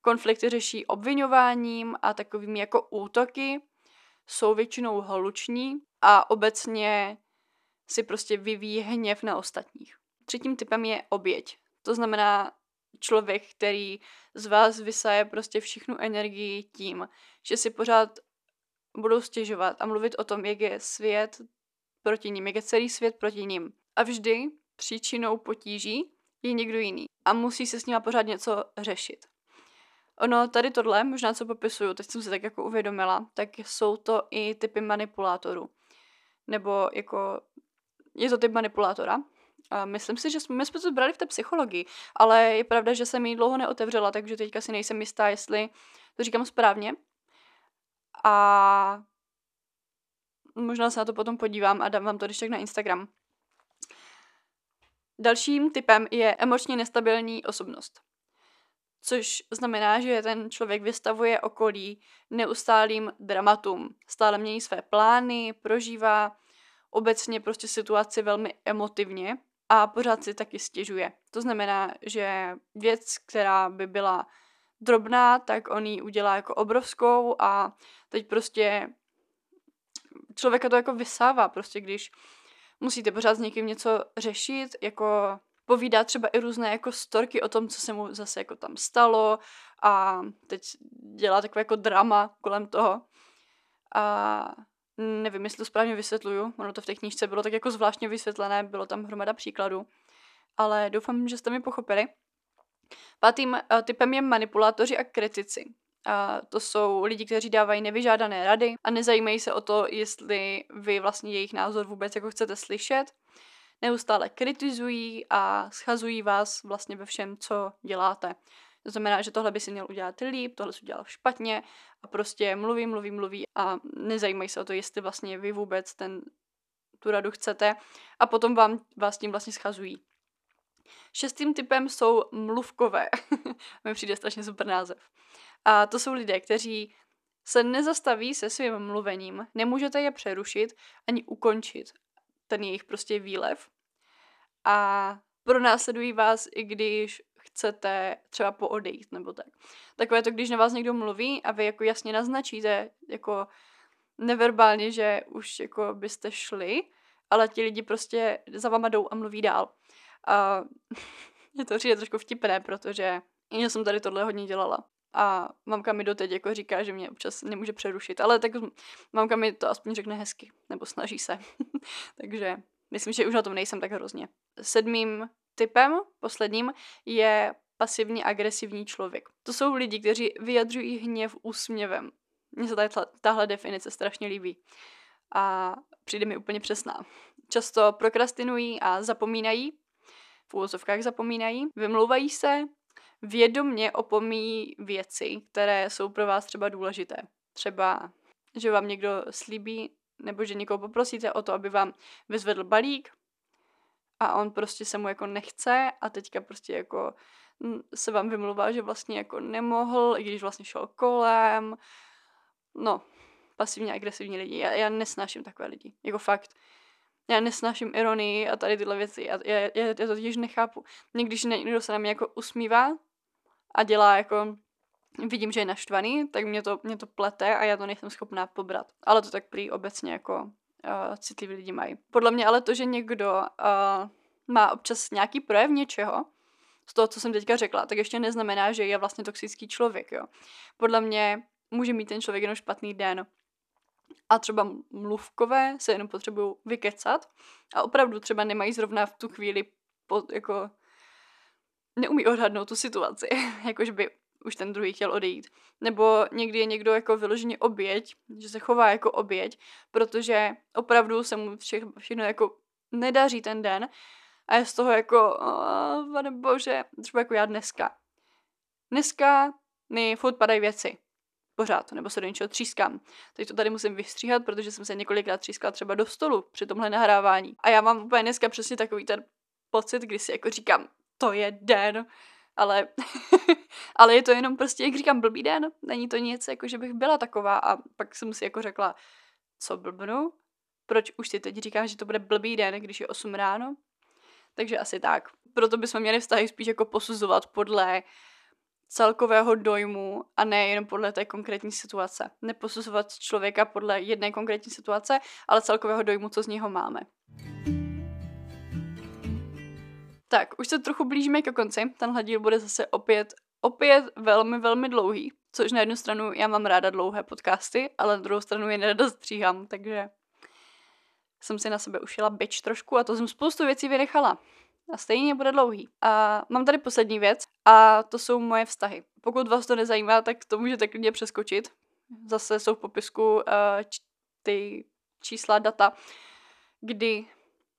Konflikty řeší obvinováním a takovými jako útoky, jsou většinou hluční a obecně si prostě vyvíjí hněv na ostatních. Třetím typem je oběť. To znamená člověk, který z vás vysaje prostě všechnu energii tím, že si pořád budou stěžovat a mluvit o tom, jak je svět proti ním, jak je celý svět proti ním. A vždy příčinou potíží je někdo jiný. A musí se s nima pořád něco řešit. Ono, tady tohle, možná co popisuju, teď jsem si tak jako uvědomila, tak jsou to i typy manipulátorů. Nebo jako, je to typ manipulátora. A myslím si, že jsme, my jsme to brali v té psychologii, ale je pravda, že jsem ji dlouho neotevřela, takže teďka si nejsem jistá, jestli to říkám správně. A možná se na to potom podívám a dám vám to když tak na Instagram. Dalším typem je emočně nestabilní osobnost. Což znamená, že ten člověk vystavuje okolí neustálým dramatům. Stále mění své plány, prožívá obecně prostě situaci velmi emotivně a pořád si taky stěžuje. To znamená, že věc, která by byla drobná, tak on ji udělá jako obrovskou a teď prostě člověka to jako vysává, prostě když musíte pořád s někým něco řešit, jako povídá třeba i různé jako storky o tom, co se mu zase jako tam stalo a teď dělá takové jako drama kolem toho. A nevím, jestli to správně vysvětluju, ono to v té knížce bylo tak jako zvláštně vysvětlené, bylo tam hromada příkladů, ale doufám, že jste mi pochopili. Pátým uh, typem je manipulátoři a kritici. A to jsou lidi, kteří dávají nevyžádané rady a nezajímají se o to, jestli vy vlastně jejich názor vůbec jako chcete slyšet. Neustále kritizují a schazují vás vlastně ve všem, co děláte. To znamená, že tohle by si měl udělat líp, tohle si udělal špatně a prostě mluví, mluví, mluví a nezajímají se o to, jestli vlastně vy vůbec ten, tu radu chcete a potom vám, vás tím vlastně schazují. Šestým typem jsou mluvkové. Mi přijde strašně super název. A to jsou lidé, kteří se nezastaví se svým mluvením, nemůžete je přerušit ani ukončit ten jejich prostě výlev. A pronásledují vás, i když chcete třeba poodejít nebo tak. Takové to, když na vás někdo mluví a vy jako jasně naznačíte, jako neverbálně, že už jako byste šli, ale ti lidi prostě za váma jdou a mluví dál. A je to přijde trošku vtipné, protože já jsem tady tohle hodně dělala. A mamka mi doteď jako říká, že mě občas nemůže přerušit, ale tak mamka mi to aspoň řekne hezky, nebo snaží se. Takže myslím, že už na tom nejsem tak hrozně. Sedmým typem, posledním, je pasivně agresivní člověk. To jsou lidi, kteří vyjadřují hněv úsměvem. Mně se tahle, tahle definice strašně líbí. A přijde mi úplně přesná. Často prokrastinují a zapomínají, v úvozovkách zapomínají, vymlouvají se, vědomně opomíjí věci, které jsou pro vás třeba důležité. Třeba, že vám někdo slíbí, nebo že někoho poprosíte o to, aby vám vyzvedl balík a on prostě se mu jako nechce a teďka prostě jako se vám vymluvá, že vlastně jako nemohl, i když vlastně šel kolem. No, pasivně agresivní lidi. Já, já nesnáším takové lidi. Jako fakt. Já nesnáším ironii a tady tyhle věci. Já, já, já, já to totiž nechápu. Někdy, když někdo se na mě jako usmívá a dělá jako vidím, že je naštvaný, tak mě to, mě to plete a já to nejsem schopná pobrat. Ale to tak prý obecně jako uh, citliví lidi mají. Podle mě ale to, že někdo uh, má občas nějaký projev něčeho, z toho, co jsem teďka řekla, tak ještě neznamená, že je vlastně toxický člověk, jo. Podle mě může mít ten člověk jenom špatný den. A třeba mluvkové se jenom potřebují vykecat a opravdu třeba nemají zrovna v tu chvíli pod, jako neumí odhadnout tu situaci, jakože by už ten druhý chtěl odejít. Nebo někdy je někdo jako vyloženě oběť, že se chová jako oběť, protože opravdu se mu vše, všechno jako nedaří ten den a je z toho jako, pane bože, třeba jako já dneska. Dneska mi furt padají věci. Pořád, nebo se do něčeho třískám. Teď to tady musím vystříhat, protože jsem se několikrát třískala třeba do stolu při tomhle nahrávání. A já mám úplně dneska přesně takový ten pocit, kdy si jako říkám, to je den, ale, ale je to jenom prostě, jak říkám, blbý den, není to nic, jako že bych byla taková a pak jsem si jako řekla, co blbnu, proč už si teď říkám, že to bude blbý den, když je 8 ráno, takže asi tak. Proto bychom měli vztahy spíš jako posuzovat podle celkového dojmu a ne jenom podle té konkrétní situace. Neposuzovat člověka podle jedné konkrétní situace, ale celkového dojmu, co z něho máme. Tak, už se trochu blížíme ke konci. Tenhle díl bude zase opět, opět velmi, velmi dlouhý. Což na jednu stranu já mám ráda dlouhé podcasty, ale na druhou stranu je nerada stříhám, takže jsem si na sebe ušila byč trošku a to jsem spoustu věcí vynechala. A stejně bude dlouhý. A mám tady poslední věc a to jsou moje vztahy. Pokud vás to nezajímá, tak to můžete klidně přeskočit. Zase jsou v popisku uh, č- ty čísla, data, kdy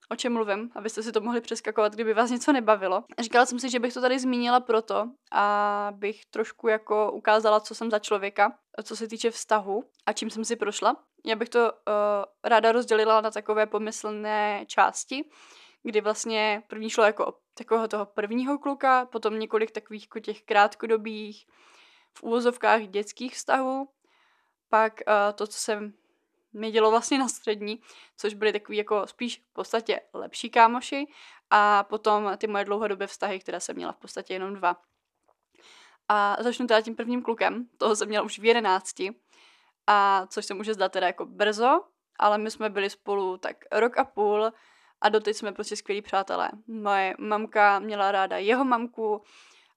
o čem mluvím, abyste si to mohli přeskakovat, kdyby vás něco nebavilo. Říkala jsem si, že bych to tady zmínila proto, abych trošku jako ukázala, co jsem za člověka, co se týče vztahu a čím jsem si prošla. Já bych to uh, ráda rozdělila na takové pomyslné části, kdy vlastně první šlo jako takového toho prvního kluka, potom několik takových jako těch krátkodobých v úvozovkách dětských vztahů, pak uh, to, co jsem mi dělo vlastně na střední, což byly takový jako spíš v podstatě lepší kámoši a potom ty moje dlouhodobé vztahy, které jsem měla v podstatě jenom dva. A začnu teda tím prvním klukem, toho jsem měla už v jedenácti, a což se může zdát teda jako brzo, ale my jsme byli spolu tak rok a půl a doteď jsme prostě skvělí přátelé. Moje mamka měla ráda jeho mamku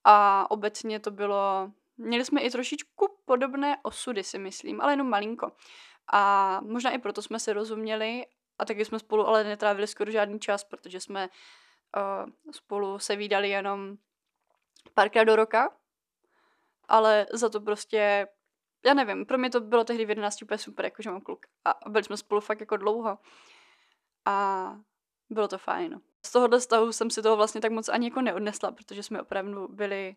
a obecně to bylo... Měli jsme i trošičku podobné osudy, si myslím, ale jenom malinko. A možná i proto jsme se rozuměli a taky jsme spolu ale netrávili skoro žádný čas, protože jsme uh, spolu se výdali jenom párkrát do roka, ale za to prostě, já nevím, pro mě to bylo tehdy v 11 úplně super, jakože mám kluk. A byli jsme spolu fakt jako dlouho. A bylo to fajn. Z tohohle stavu jsem si toho vlastně tak moc ani jako neodnesla, protože jsme opravdu byli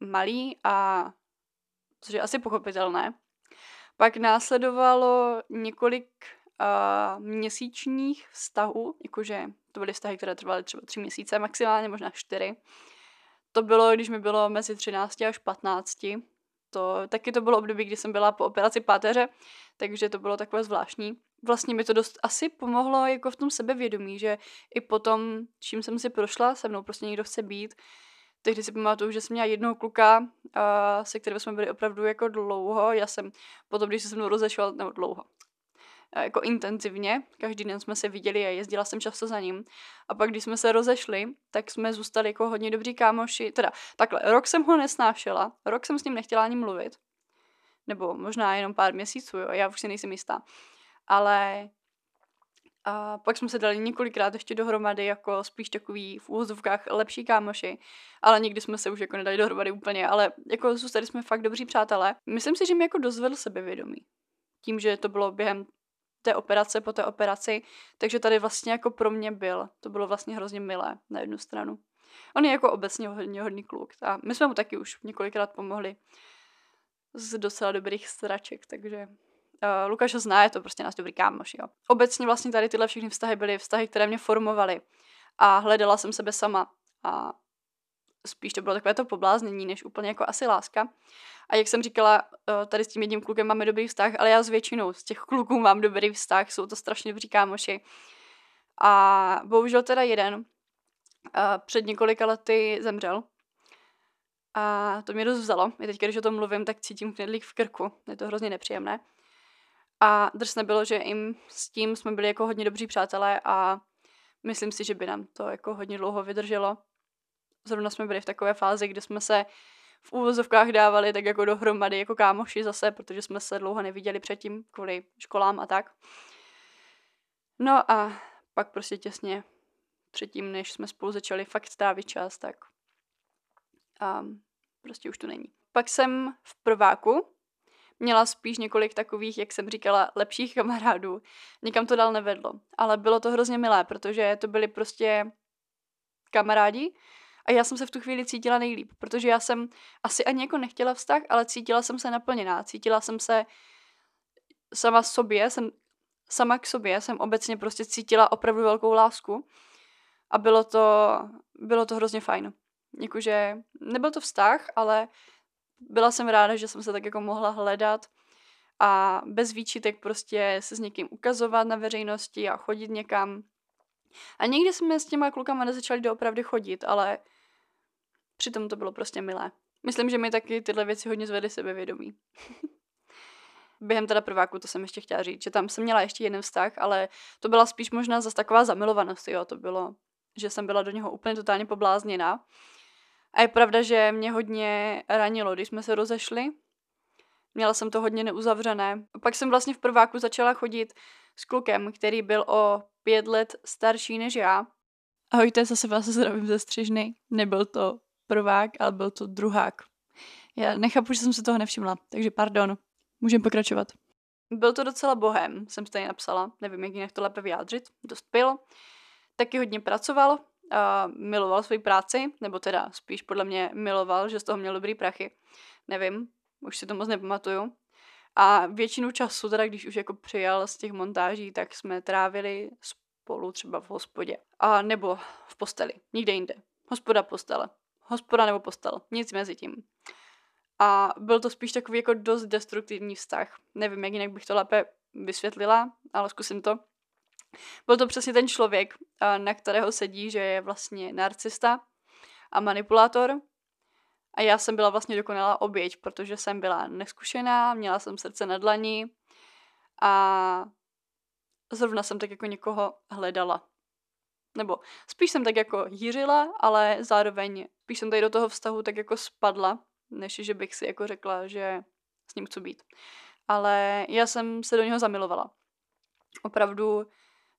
malí a což je asi pochopitelné. Pak následovalo několik uh, měsíčních vztahů, jakože to byly vztahy, které trvaly třeba tři měsíce, maximálně možná čtyři. To bylo, když mi bylo mezi 13 až 15. To, taky to bylo období, kdy jsem byla po operaci páteře, takže to bylo takové zvláštní. Vlastně mi to dost asi pomohlo jako v tom sebevědomí, že i potom, čím jsem si prošla, se mnou prostě někdo chce být, tehdy si pamatuju, že jsem měla jednoho kluka, se kterým jsme byli opravdu jako dlouho. Já jsem potom, když se se mnou rozešel, nebo dlouho, uh, jako intenzivně, každý den jsme se viděli a jezdila jsem často za ním. A pak, když jsme se rozešli, tak jsme zůstali jako hodně dobří kámoši. Teda takhle, rok jsem ho nesnášela, rok jsem s ním nechtěla ani mluvit. Nebo možná jenom pár měsíců, jo, já už si nejsem jistá. Ale a pak jsme se dali několikrát ještě dohromady jako spíš takový v úvozovkách lepší kámoši, ale nikdy jsme se už jako nedali dohromady úplně, ale jako zůstali jsme fakt dobří přátelé. Myslím si, že mi jako dozvedl sebevědomí. Tím, že to bylo během té operace, po té operaci, takže tady vlastně jako pro mě byl. To bylo vlastně hrozně milé na jednu stranu. On je jako obecně hodně hodný kluk a my jsme mu taky už několikrát pomohli z docela dobrých straček, takže Uh, Lukáš ho zná, je to prostě nás dobrý kámoš, jo. Obecně vlastně tady tyhle všechny vztahy byly vztahy, které mě formovaly a hledala jsem sebe sama a spíš to bylo takové to pobláznění, než úplně jako asi láska. A jak jsem říkala, uh, tady s tím jedním klukem máme dobrý vztah, ale já s většinou z těch kluků mám dobrý vztah, jsou to strašně dobří kámoši. A bohužel teda jeden uh, před několika lety zemřel. A to mě dost vzalo. I teď, když o tom mluvím, tak cítím knedlík v krku. Je to hrozně nepříjemné. A drsné bylo, že jim s tím jsme byli jako hodně dobří přátelé a myslím si, že by nám to jako hodně dlouho vydrželo. Zrovna jsme byli v takové fázi, kdy jsme se v úvozovkách dávali tak jako dohromady jako kámoši zase, protože jsme se dlouho neviděli předtím kvůli školám a tak. No a pak prostě těsně předtím, než jsme spolu začali fakt trávit čas, tak um, prostě už to není. Pak jsem v prváku měla spíš několik takových, jak jsem říkala, lepších kamarádů. Nikam to dál nevedlo. Ale bylo to hrozně milé, protože to byli prostě kamarádi A já jsem se v tu chvíli cítila nejlíp, protože já jsem asi ani jako nechtěla vztah, ale cítila jsem se naplněná. Cítila jsem se sama sobě, jsem sama k sobě, jsem obecně prostě cítila opravdu velkou lásku. A bylo to, bylo to hrozně fajn. Jakože nebyl to vztah, ale byla jsem ráda, že jsem se tak jako mohla hledat a bez výčitek prostě se s někým ukazovat na veřejnosti a chodit někam. A někdy jsme s těma klukama nezačali doopravdy chodit, ale přitom to bylo prostě milé. Myslím, že mi taky tyhle věci hodně zvedly sebevědomí. Během teda prváku, to jsem ještě chtěla říct, že tam jsem měla ještě jeden vztah, ale to byla spíš možná zase taková zamilovanost, jo, to bylo, že jsem byla do něho úplně totálně poblázněná. A je pravda, že mě hodně ranilo, když jsme se rozešli. Měla jsem to hodně neuzavřené. Pak jsem vlastně v prváku začala chodit s klukem, který byl o pět let starší než já. Ahojte, zase vás zdravím ze střižny. Nebyl to prvák, ale byl to druhák. Já nechápu, že jsem se toho nevšimla, takže pardon. Můžeme pokračovat. Byl to docela bohem, jsem stejně napsala. Nevím, jak jinak to lépe vyjádřit. Dost pil. Taky hodně pracoval, miloval svoji práci, nebo teda spíš podle mě miloval, že z toho měl dobrý prachy. Nevím, už si to moc nepamatuju. A většinu času, teda když už jako přijal z těch montáží, tak jsme trávili spolu třeba v hospodě. A nebo v posteli, nikde jinde. Hospoda, postele. Hospoda nebo postel, nic mezi tím. A byl to spíš takový jako dost destruktivní vztah. Nevím, jak jinak bych to lépe vysvětlila, ale zkusím to. Byl to přesně ten člověk, na kterého sedí, že je vlastně narcista a manipulátor. A já jsem byla vlastně dokonalá oběť, protože jsem byla neskušená, měla jsem srdce na dlani a zrovna jsem tak jako někoho hledala. Nebo spíš jsem tak jako jířila, ale zároveň spíš jsem tady do toho vztahu tak jako spadla, než že bych si jako řekla, že s ním chci být. Ale já jsem se do něho zamilovala. Opravdu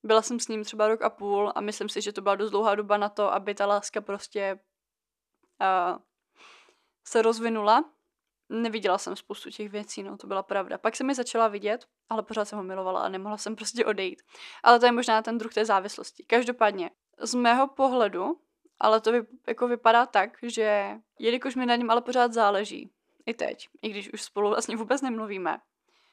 byla jsem s ním třeba rok a půl a myslím si, že to byla dost dlouhá doba na to, aby ta láska prostě uh, se rozvinula. Neviděla jsem spoustu těch věcí, no to byla pravda. Pak jsem mi začala vidět, ale pořád jsem ho milovala a nemohla jsem prostě odejít. Ale to je možná ten druh té závislosti. Každopádně, z mého pohledu, ale to vy, jako vypadá tak, že jelikož mi na něm ale pořád záleží, i teď, i když už spolu vlastně vůbec nemluvíme,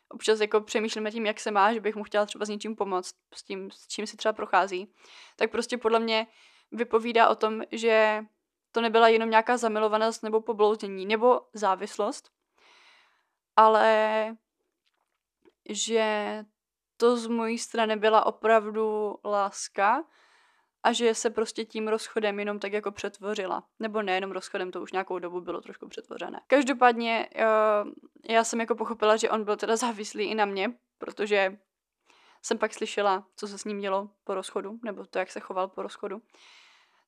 občas jako přemýšlíme tím, jak se má, že bych mu chtěla třeba s něčím pomoct, s tím, s čím si třeba prochází, tak prostě podle mě vypovídá o tom, že to nebyla jenom nějaká zamilovanost nebo poblouznění nebo závislost, ale že to z mojí strany byla opravdu láska a že se prostě tím rozchodem jenom tak jako přetvořila. Nebo nejenom rozchodem, to už nějakou dobu bylo trošku přetvořené. Každopádně uh, já jsem jako pochopila, že on byl teda závislý i na mě, protože jsem pak slyšela, co se s ním dělo po rozchodu, nebo to, jak se choval po rozchodu.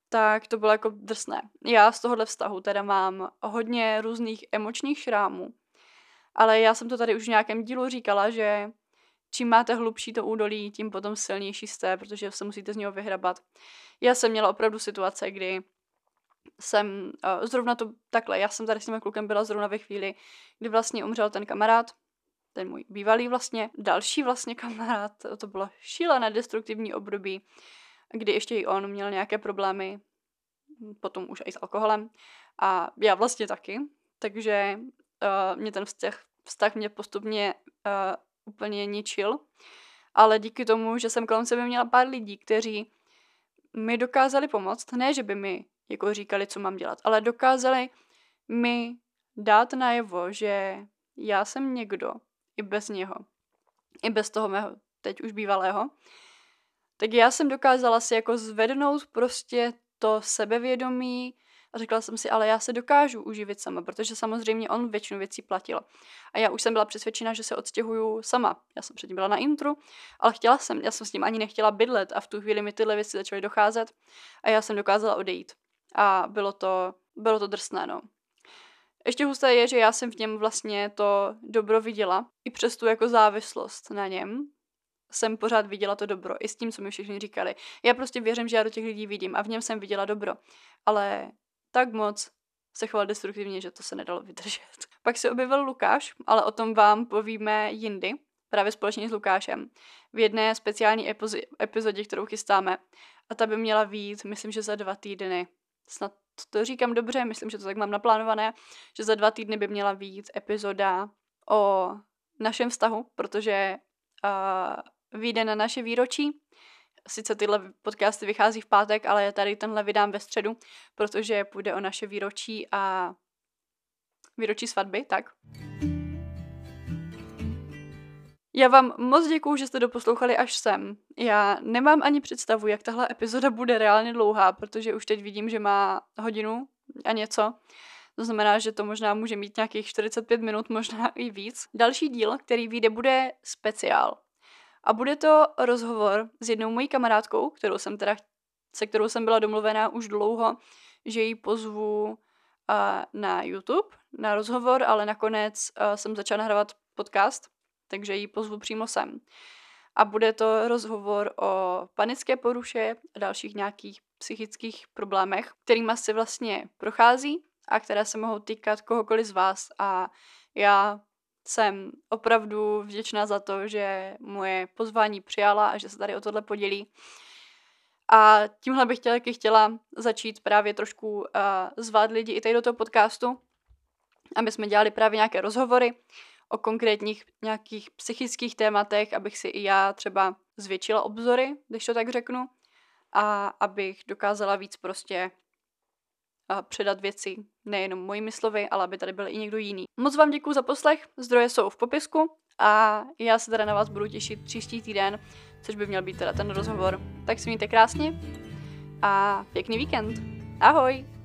Tak to bylo jako drsné. Já z tohohle vztahu teda mám hodně různých emočních šrámů, ale já jsem to tady už v nějakém dílu říkala, že čím máte hlubší to údolí, tím potom silnější jste, protože se musíte z něho vyhrabat. Já jsem měla opravdu situace, kdy jsem uh, zrovna to takhle, já jsem tady s tím klukem byla zrovna ve chvíli, kdy vlastně umřel ten kamarád, ten můj bývalý vlastně, další vlastně kamarád, to bylo šílené destruktivní období, kdy ještě i on měl nějaké problémy, potom už i s alkoholem a já vlastně taky, takže uh, mě ten vztah, vztah mě postupně uh, úplně ničil. Ale díky tomu, že jsem kolem sebe měla pár lidí, kteří mi dokázali pomoct, ne, že by mi jako říkali, co mám dělat, ale dokázali mi dát najevo, že já jsem někdo i bez něho, i bez toho mého teď už bývalého, tak já jsem dokázala si jako zvednout prostě to sebevědomí, a řekla jsem si, ale já se dokážu uživit sama, protože samozřejmě on většinu věcí platil. A já už jsem byla přesvědčena, že se odstěhuju sama. Já jsem předtím byla na intru, ale chtěla jsem, já jsem s ním ani nechtěla bydlet a v tu chvíli mi tyhle věci začaly docházet a já jsem dokázala odejít. A bylo to, bylo to drsné, no. Ještě husté je, že já jsem v něm vlastně to dobro viděla, i přes tu jako závislost na něm, jsem pořád viděla to dobro, i s tím, co mi všichni říkali. Já prostě věřím, že já do těch lidí vidím a v něm jsem viděla dobro. Ale tak moc se choval destruktivně, že to se nedalo vydržet. Pak se objevil Lukáš, ale o tom vám povíme jindy, právě společně s Lukášem, v jedné speciální epizodě, kterou chystáme. A ta by měla výjít, myslím, že za dva týdny. Snad to říkám dobře, myslím, že to tak mám naplánované, že za dva týdny by měla víc epizoda o našem vztahu, protože uh, vyjde na naše výročí. Sice tyhle podcasty vychází v pátek, ale tady tenhle vydám ve středu, protože půjde o naše výročí a výročí svatby, tak. Já vám moc děkuju, že jste doposlouchali až sem. Já nemám ani představu, jak tahle epizoda bude reálně dlouhá, protože už teď vidím, že má hodinu a něco. To znamená, že to možná může mít nějakých 45 minut, možná i víc. Další díl, který vyjde, bude speciál. A bude to rozhovor s jednou mojí kamarádkou, kterou jsem teda, se kterou jsem byla domluvená už dlouho, že ji pozvu uh, na YouTube na rozhovor, ale nakonec uh, jsem začala nahrávat podcast, takže ji pozvu přímo sem. A bude to rozhovor o panické poruše a dalších nějakých psychických problémech, kterými se vlastně prochází a které se mohou týkat kohokoliv z vás. A já jsem opravdu vděčná za to, že moje pozvání přijala a že se tady o tohle podělí. A tímhle bych chtěla, chtěla začít právě trošku uh, zvát lidi i tady do toho podcastu, aby jsme dělali právě nějaké rozhovory o konkrétních nějakých psychických tématech, abych si i já třeba zvětšila obzory, když to tak řeknu, a abych dokázala víc prostě předat věci nejenom mojimi slovy, ale aby tady byl i někdo jiný. Moc vám děkuji za poslech, zdroje jsou v popisku a já se teda na vás budu těšit příští týden, což by měl být teda ten rozhovor. Tak si mějte krásně a pěkný víkend. Ahoj!